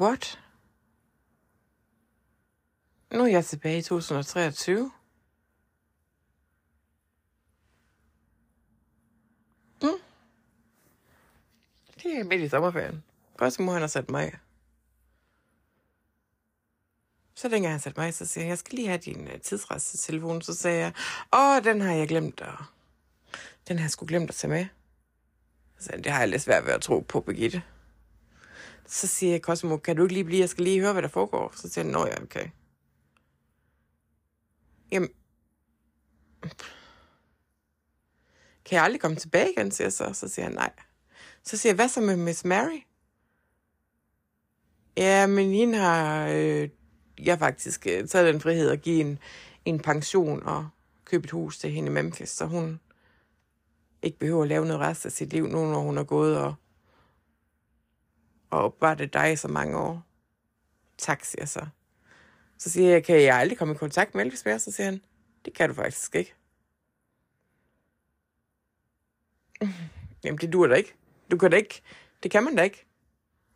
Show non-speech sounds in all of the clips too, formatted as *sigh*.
what? Nu er jeg tilbage i 2023. Mm. Det er midt i sommerferien. Cosmo, han har sat mig. Så dengang han satte mig, så siger jeg, jeg skal lige have din øh, tidsrejsetelefon. Så sagde jeg, åh, den har jeg glemt, og den har jeg sgu glemt at tage med. Så sagde han, det har jeg lidt svært ved at tro på, Birgitte. Så siger jeg, Cosmo, kan du ikke lige blive, jeg skal lige høre, hvad der foregår. Så siger han, nå ja, okay. Jamen, kan jeg aldrig komme tilbage igen, siger jeg så. Så siger han, nej. Så siger jeg, hvad så med Miss Mary? Ja, men hende har øh, jeg faktisk øh, taget den frihed at give en, en pension og købe et hus til hende i Memphis, så hun ikke behøver at lave noget rest af sit liv nu, når hun er gået og, og opvarte det i så mange år. Tak, siger jeg så. Så siger jeg, kan jeg aldrig komme i kontakt med Elvis mere? Så siger han, det kan du faktisk ikke. *laughs* Jamen, det dur da ikke. Du kan da ikke. Det kan man da ikke.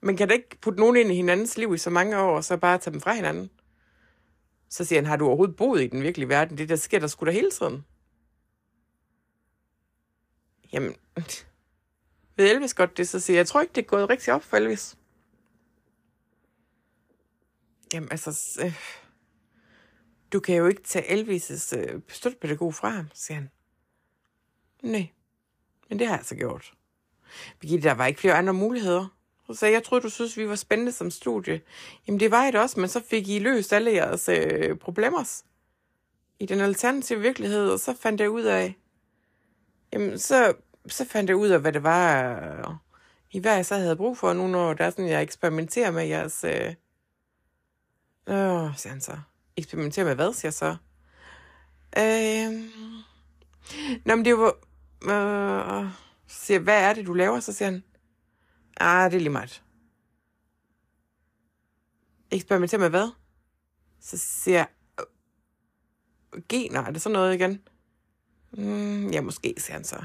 Man kan da ikke putte nogen ind i hinandens liv i så mange år, og så bare tage dem fra hinanden. Så siger han, har du overhovedet boet i den virkelige verden? Det der sker der sgu da hele tiden. Jamen, *laughs* ved Elvis godt det, så siger jeg, jeg tror ikke, det er gået rigtig op for Elvis. Jamen altså, øh, du kan jo ikke tage Elvis' øh, støttepædagog fra ham, siger han. Nej, men det har jeg så gjort. Birgitte, der var ikke flere andre muligheder. Så sagde jeg, jeg troede, du synes, vi var spændende som studie. Jamen, det var det også, men så fik I løst alle jeres øh, problemer i den alternative virkelighed, og så fandt jeg ud af, jamen, så, så fandt jeg ud af, hvad det var, øh, I hvad jeg så havde brug for nu, når der er sådan, jeg eksperimenterer med jeres... Øh, øh siger han så. Eksperimenterer med hvad, siger jeg så? Øh, Nå, men det var... Øh, siger hvad er det, du laver? Så siger han, ah, det er lige meget. Eksperimenterer med hvad? Så siger jeg, øh, gener, er det sådan noget igen? Mm, ja, måske, siger han så.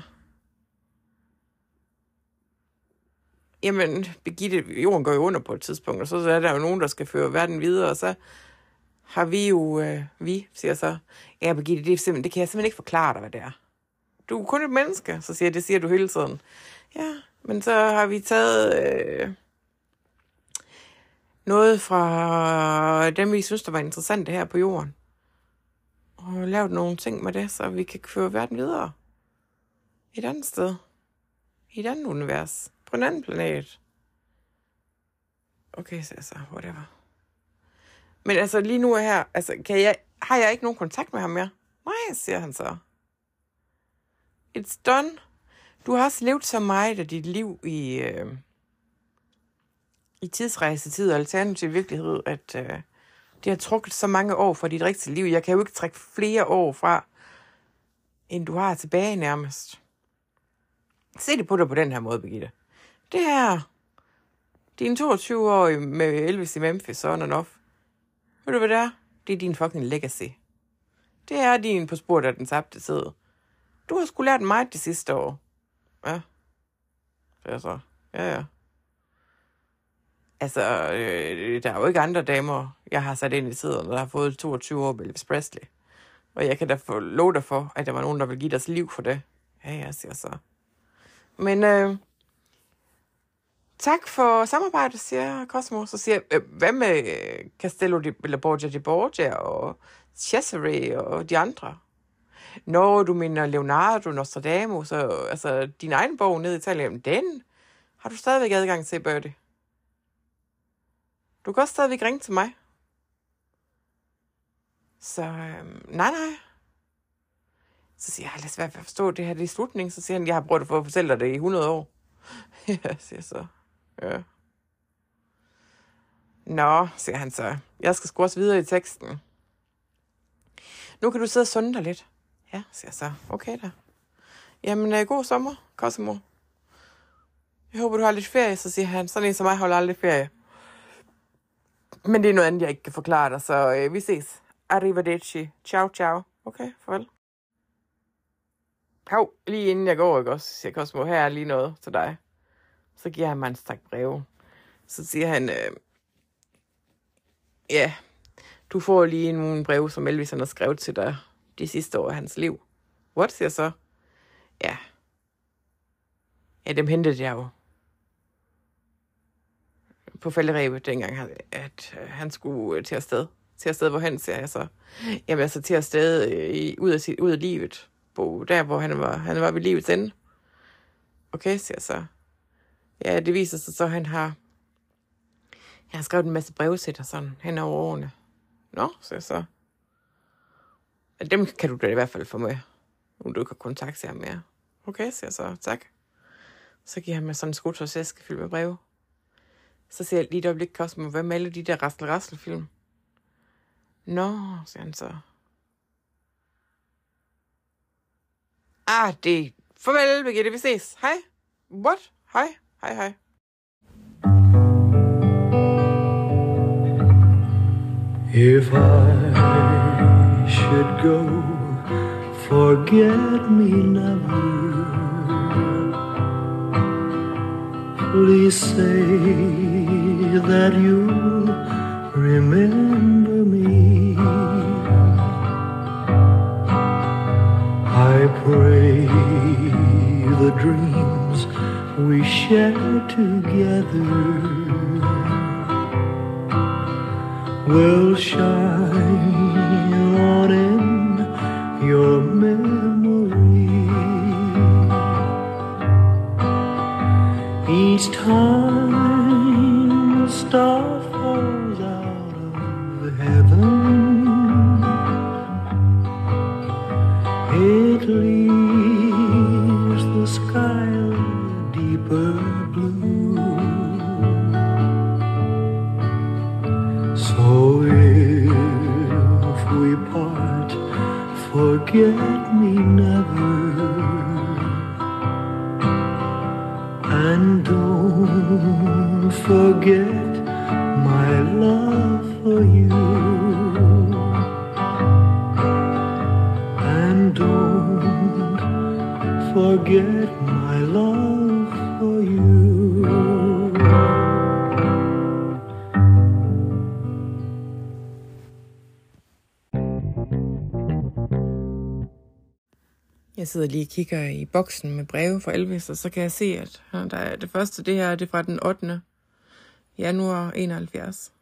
Jamen, Birgitte, jorden går jo under på et tidspunkt, og så er der jo nogen, der skal føre verden videre, og så har vi jo, øh, vi, siger jeg så, ja, Birgitte, det, er simpelthen, det kan jeg simpelthen ikke forklare dig, hvad det er. Du er kun et menneske, så siger jeg, det siger du hele tiden. Ja, men så har vi taget øh, noget fra dem, vi synes, der var interessante her på jorden. Og lavet nogle ting med det, så vi kan føre verden videre. Et andet sted. I et andet univers. På en anden planet. Okay, så altså, whatever. Men altså, lige nu er her, altså, kan jeg, har jeg ikke nogen kontakt med ham mere? Nej, siger han så. It's done. Du har også levet så meget af dit liv i, øh, i tidsrejsetid og alternativ virkelighed, at øh, det har trukket så mange år fra dit rigtige liv. Jeg kan jo ikke trække flere år fra, end du har tilbage nærmest. Se det på dig på den her måde, Birgitte. Det her, din 22-årige med Elvis i Memphis, on and off. Ved du, hvad det er? Det er din fucking legacy. Det er din på sporet af den tabte tid. Du har sgu lært mig det sidste år. Ja. Det er så. Ja, ja. Altså, øh, der er jo ikke andre damer, jeg har sat ind i tiden, der har fået 22 år med Elvis Presley. Og jeg kan da få lov dig for, at der var nogen, der vil give deres liv for det. Ja, jeg siger så. Men øh, tak for samarbejdet, siger Cosmo. Så siger jeg, hvad med øh, Castello di, eller Borgia di Borgia og Cesare og de andre? Når du mener Leonardo, Nostradamus, og, altså din egen bog ned i Italien, den har du stadigvæk adgang til, Birdie. Du kan også stadigvæk ringe til mig. Så øhm, nej, nej. Så siger jeg, jeg har lidt svært ved at forstå det her, det er slutningen. Så siger han, jeg har prøvet at at fortælle dig det i 100 år. *laughs* ja, siger så. Ja. Nå, siger han så. Jeg skal sgu også videre i teksten. Nu kan du sidde og sunde dig lidt. Ja, siger jeg så. Okay da. Jamen, øh, god sommer, Cosimo. Jeg håber, du har lidt ferie, så siger han. Sådan en som mig holder aldrig ferie. Men det er noget andet, jeg ikke kan forklare dig, så øh, vi ses. Arrivederci. Ciao, ciao. Okay, farvel. Hov, lige inden jeg går, ikke også, siger Cosmo, her er lige noget til dig. Så giver han mig en stak breve. Så siger han, øh, ja, du får lige nogle breve, som Elvis han har skrevet til dig de sidste år af hans liv. What, siger jeg så? Ja. Ja, dem hentede jeg jo på falderæbet, dengang, han- at øh, han skulle øh, til afsted. Til afsted, hvor han siger jeg så. Jamen altså til afsted i, ud, af sit, ud af livet. Bo, der, hvor han var, han var ved livets ende. Okay, siger jeg så. Ja, det viser sig så, at han har, jeg har skrevet en masse breve til dig sådan hen over årene. Nå, så jeg så. Dem kan du da i hvert fald få med, nu du ikke har kontakt til ham mere. Okay, siger jeg så. Tak. Så giver han mig sådan en skotøjsæske fyldt med breve. Så siger jeg lige et øjeblik, Cosmo, hvad med alle de der rassel-rassel-film? Nå, siger han så. Ah, det... Farvel, Birgitte, vi ses. Hej. What? Hej. Hej, hej. If I should go, forget me never. Please say that you'll remember me. I pray the dreams we share together. Will shine on in forget my love for you. Jeg sidder lige og kigger i boksen med breve fra Elvis, og så kan jeg se, at der er det første, det her det er fra den 8. januar 71.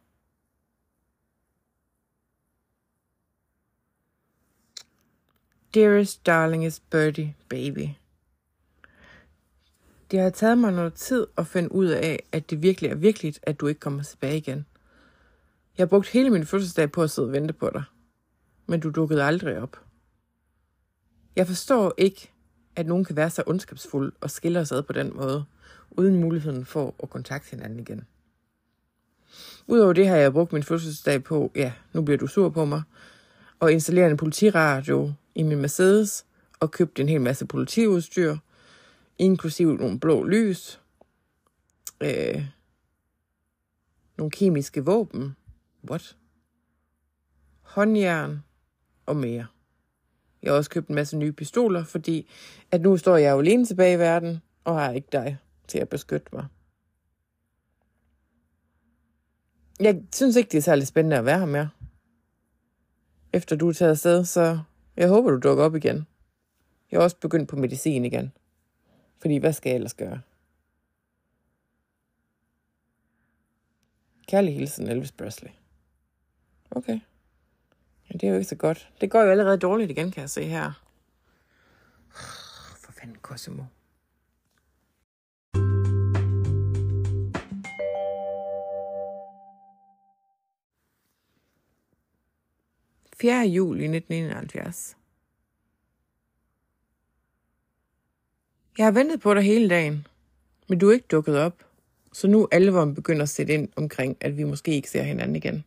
Dearest darlingest birdie baby. Det har taget mig noget tid at finde ud af, at det virkelig er virkeligt, at du ikke kommer tilbage igen. Jeg har brugt hele min fødselsdag på at sidde og vente på dig. Men du dukkede aldrig op. Jeg forstår ikke, at nogen kan være så ondskabsfuld og skille os ad på den måde, uden muligheden for at kontakte hinanden igen. Udover det har jeg brugt min fødselsdag på, ja, nu bliver du sur på mig, og installere en politiradio i min Mercedes, og købt en hel masse politiudstyr, inklusive nogle blå lys, øh, nogle kemiske våben, what? Håndjern og mere. Jeg har også købt en masse nye pistoler, fordi at nu står jeg jo alene tilbage i verden, og har ikke dig til at beskytte mig. Jeg synes ikke, det er særlig spændende at være her mere. Efter du er taget afsted, så jeg håber, du dukker op igen. Jeg har også begyndt på medicin igen. Fordi hvad skal jeg ellers gøre? Kærlig hilsen, Elvis Presley. Okay. Ja, det er jo ikke så godt. Det går jo allerede dårligt igen, kan jeg se her. For fanden, Cosimo. – 4. juli 1971. Jeg har ventet på dig hele dagen, men du er ikke dukket op, så nu alvoren begynder at sætte ind omkring, at vi måske ikke ser hinanden igen.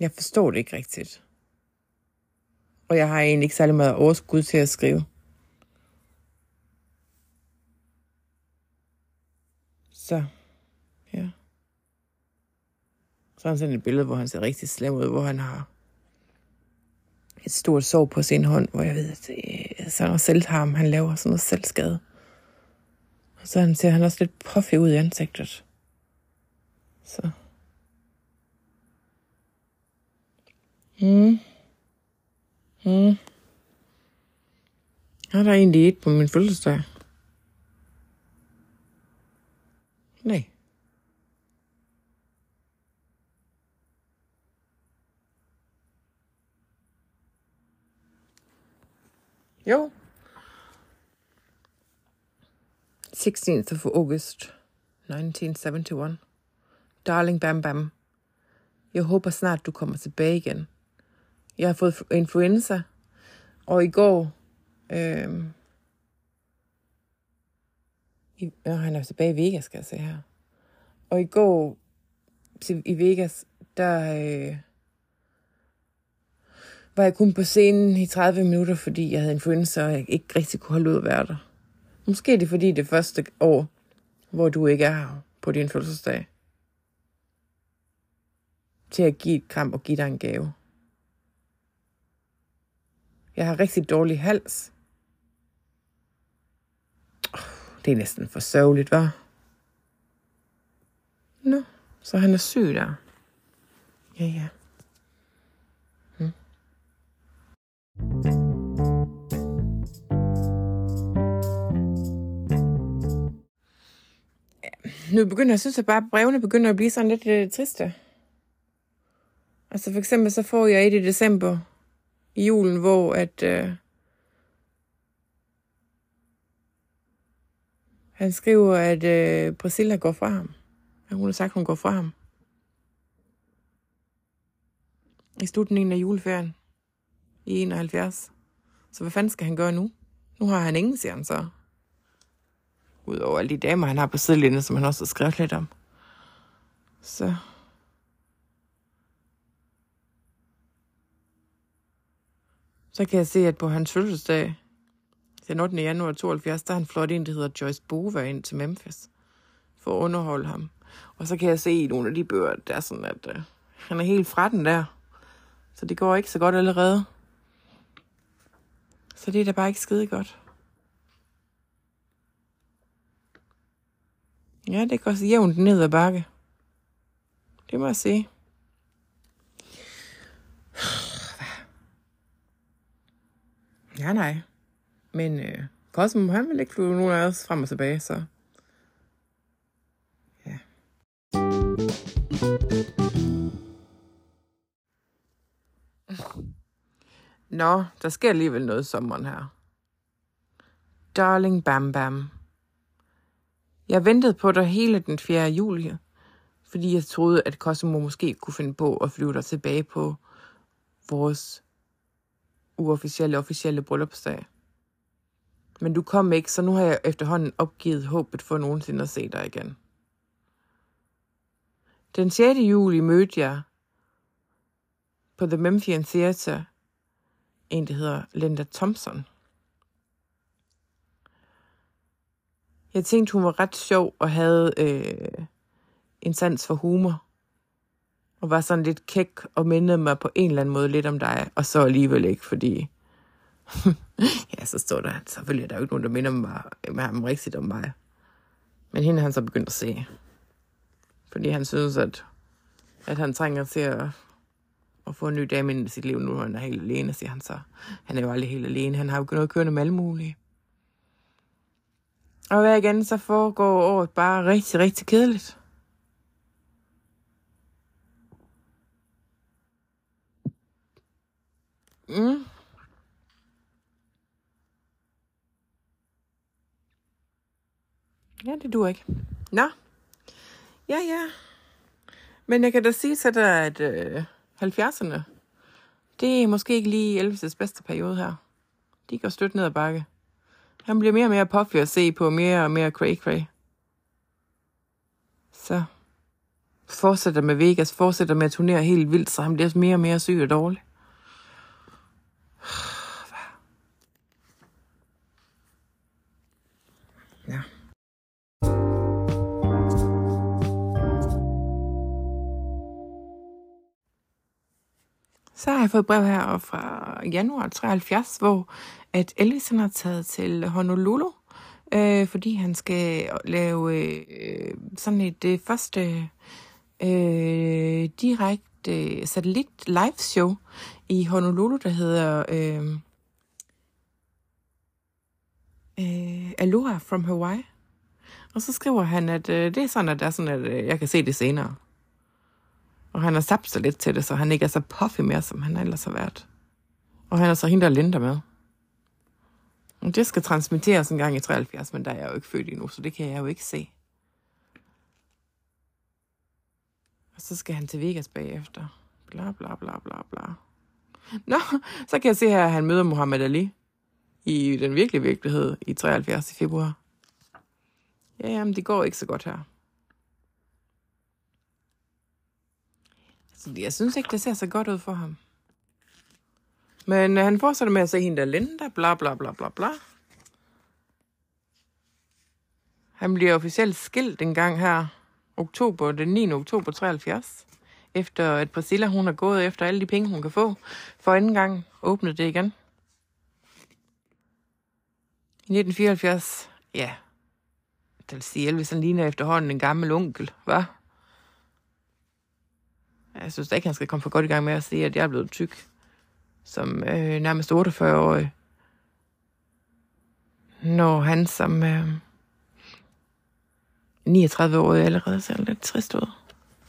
Jeg forstår det ikke rigtigt. Og jeg har egentlig ikke særlig meget overskud til at skrive. Så, ja. Så har han sendt et billede, hvor han ser rigtig slem ud, hvor han har et stort sår på sin hånd, hvor jeg ved, at øh, det er sådan noget selvharm, han laver sådan noget selvskade. Og så han ser han også lidt puffy ud i ansigtet. Så. Mm. Mm. Er der egentlig et på min fødselsdag? Nej. Jo. 16th of August 1971. Darling Bam Bam. Jeg håber snart, du kommer tilbage igen. Jeg har fået influenza, og i går... Øh, i, øh, han er tilbage i Vegas, skal jeg se her. Og i går til, i Vegas, der øh, var jeg kun på scenen i 30 minutter, fordi jeg havde influenza, og jeg ikke rigtig kunne holde ud at være der. Måske er det fordi det første år, hvor du ikke er her på din fødselsdag. Til at give et kram og give dig en gave. Jeg har rigtig dårlig hals. Det er næsten for sørgeligt, var. Nå, så han er syg der. Ja, ja. Nu begynder jeg synes, at bare brevene begynder at blive sådan lidt lidt triste. Altså for eksempel så får jeg et i december i julen, hvor at øh, han skriver, at øh, Priscilla går fra ham. At hun har sagt, at hun går fra ham. I slutningen af juleferien i 71. Så hvad fanden skal han gøre nu? Nu har han ingen, siger han så. Udover alle de damer, han har på sidelinjen, som han også har skrevet lidt om. Så Så kan jeg se, at på hans fødselsdag, den 8. januar 72, der er han flot en, der hedder Joyce Bova ind til Memphis for at underholde ham. Og så kan jeg se i nogle af de bøger, der er sådan, at øh, han er helt fra den der. Så det går ikke så godt allerede. Så det er da bare ikke skide godt. Ja, det går så jævnt ned ad bakke. Det må jeg sige. *sighs* Ja, nej. Men øh, Cosmo, han vil ikke flyve nogen af os frem og tilbage, så... Ja. *laughs* Nå, der sker alligevel noget i sommeren her. Darling Bam Bam. Jeg ventede på dig hele den 4. juli, fordi jeg troede, at Cosmo måske kunne finde på at flyve dig tilbage på vores uofficielle officielle bryllupsdag. Men du kom ikke, så nu har jeg efterhånden opgivet håbet for nogensinde at se dig igen. Den 6. juli mødte jeg på The Memphian Theatre en, der hedder Linda Thompson. Jeg tænkte, hun var ret sjov og havde øh, en sans for humor. Og var sådan lidt kæk og mindede mig på en eller anden måde lidt om dig. Og så alligevel ikke, fordi... *laughs* ja, så står der, selvfølgelig er der jo ikke nogen, der minder mig, med ham rigtigt om mig. Men hende han så begyndt at se. Fordi han synes, at, at han trænger til at, at få en ny dame ind i sit liv, nu han er helt alene, siger han så. Han er jo aldrig helt alene. Han har jo noget kørende med alle mulige. Og hver igen, så foregår året bare rigtig, rigtig kedeligt. Mm. Ja, det duer ikke. Nå. Ja, ja. Men jeg kan da sige til dig, at øh, 70'erne, det er måske ikke lige Elvis' bedste periode her. De går stødt ned ad bakke. Han bliver mere og mere puffy at se på, mere og mere cray-cray. Så fortsætter med Vegas, fortsætter med at turnere helt vildt, så han bliver mere og mere syg og dårlig. Så har jeg fået et brev her fra januar 73, hvor at Elvis han har taget til Honolulu, øh, fordi han skal lave øh, sådan et det første øh, direkte satellit live show i Honolulu, der hedder øh, øh, Aloha from Hawaii. Og så skriver han, at øh, det er sådan, at, der er sådan, at øh, jeg kan se det senere. Og han har sabt sig lidt til det, så han ikke er så puffy mere, som han ellers har været. Og han er så hende, der Linda med. Og det skal transmitteres en gang i 73, men der er jeg jo ikke født endnu, så det kan jeg jo ikke se. Og så skal han til Vegas bagefter. Bla bla bla bla bla. Nå, så kan jeg se her, at han møder Muhammad Ali i den virkelige virkelighed i 73 i februar. Ja, jamen, det går ikke så godt her. Jeg synes ikke, det ser så godt ud for ham. Men øh, han fortsætter med at se hende der Linda, bla bla bla bla bla. Han bliver officielt skilt en gang her, oktober, den 9. oktober 73. Efter at Priscilla, hun har gået efter alle de penge, hun kan få. For anden gang åbnede det igen. I 1974, ja, det vil sige, Elvis han ligner efterhånden en gammel onkel, hva'? Jeg synes da ikke, han skal komme for godt i gang med at sige, at jeg er blevet tyk. Som øh, nærmest 48-årig. Når han som øh, 39-årig allerede ser lidt trist ud.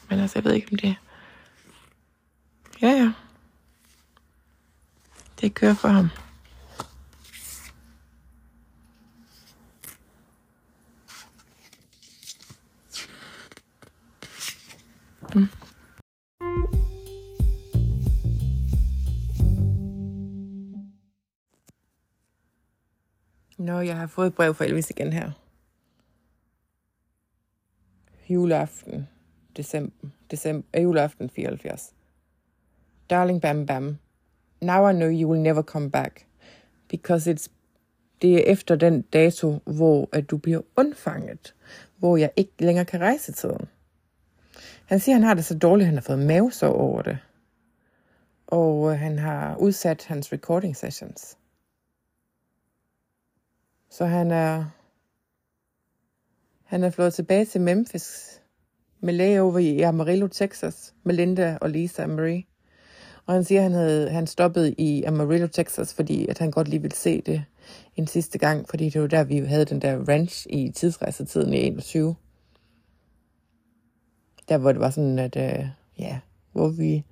Men altså, jeg ved ikke, om det Ja, ja. Det kører for ham. Mm. Nå, jeg har fået et brev fra Elvis igen her. Juleaften, december, december, øh, juleaften 74. Darling Bam Bam, now I know you will never come back, because it's det er efter den dato, hvor at du bliver undfanget, hvor jeg ikke længere kan rejse tiden. Han siger, at han har det så dårligt, at han har fået mavesår over det. Og øh, han har udsat hans recording sessions. Så han er, han er flået tilbage til Memphis med layover i Amarillo, Texas, med Linda og Lisa og Marie. Og han siger, at han, havde, han stoppede i Amarillo, Texas, fordi at han godt lige ville se det en sidste gang, fordi det var der, vi havde den der ranch i tidsrejsetiden i 21. Der, hvor det var sådan, at, øh, ja, hvor vi,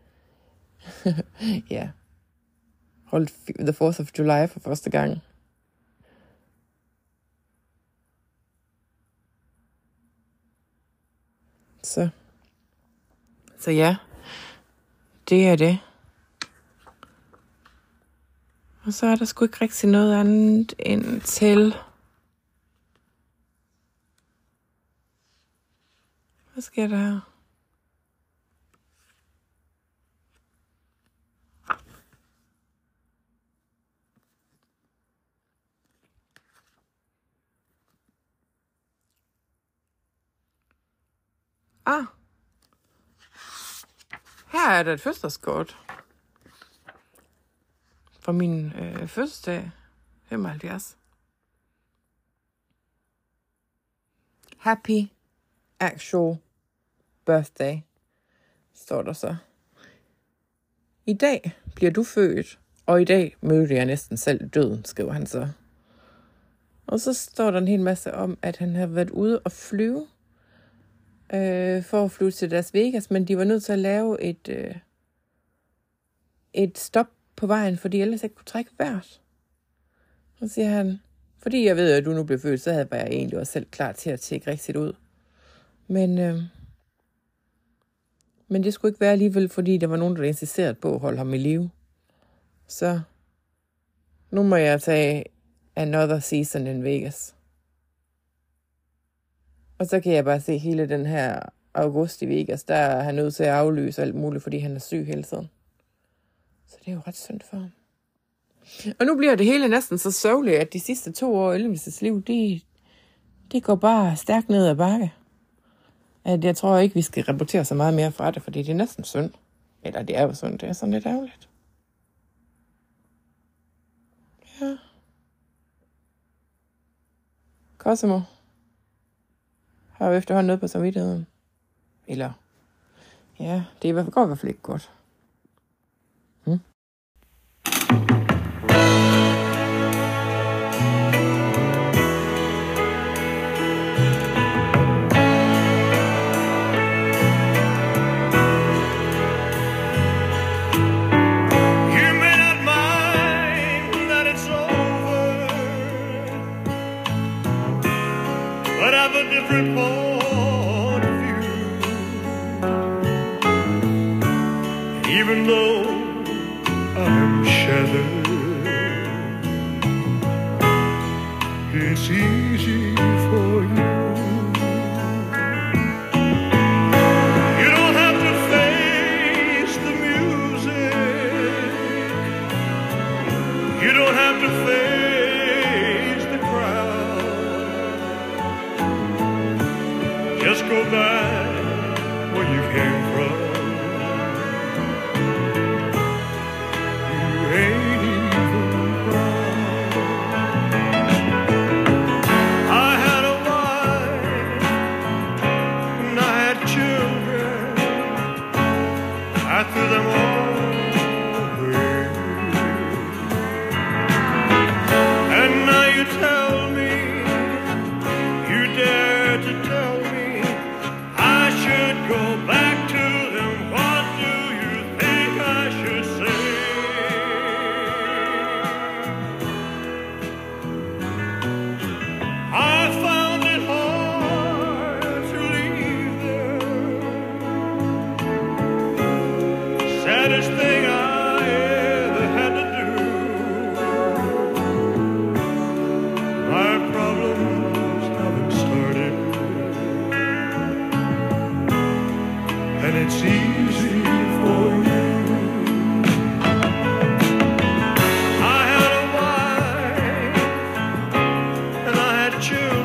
*laughs* ja, holdt The 4th of July for første gang. Så, så ja, det er det. Og så er der sgu ikke rigtig noget andet end til... Hvad sker der her? Ah. Her er der et fødselsdagskort. For min øh, fødselsdag. 75. Happy actual birthday, står der så. I dag bliver du født, og i dag mødte jeg næsten selv døden, skriver han så. Og så står der en hel masse om, at han har været ude og flyve øh, for at flytte til Las Vegas, men de var nødt til at lave et, øh, et stop på vejen, fordi ellers ikke kunne trække vejret. Så siger han, fordi jeg ved, at du nu blev født, så havde jeg egentlig også selv klar til at tjekke rigtigt ud. Men, øh, men det skulle ikke være alligevel, fordi der var nogen, der insisterede på at holde ham i live. Så nu må jeg tage another season in Vegas. Og så kan jeg bare se hele den her august i Vegas, der er han nødt til at aflyse alt muligt, fordi han er syg hele tiden. Så det er jo ret synd for ham. Og nu bliver det hele næsten så sørgeligt, at de sidste to år i Elvis' liv, de, det går bare stærkt ned ad bakke. At jeg tror ikke, vi skal rapportere så meget mere fra det, fordi det er næsten synd. Eller det er jo synd, det er sådan lidt ærgerligt. Ja. Cosimo har jo efterhånden noget på samvittigheden. Eller, ja, det går i hvert fald ikke godt. Hmm? different easy for you. future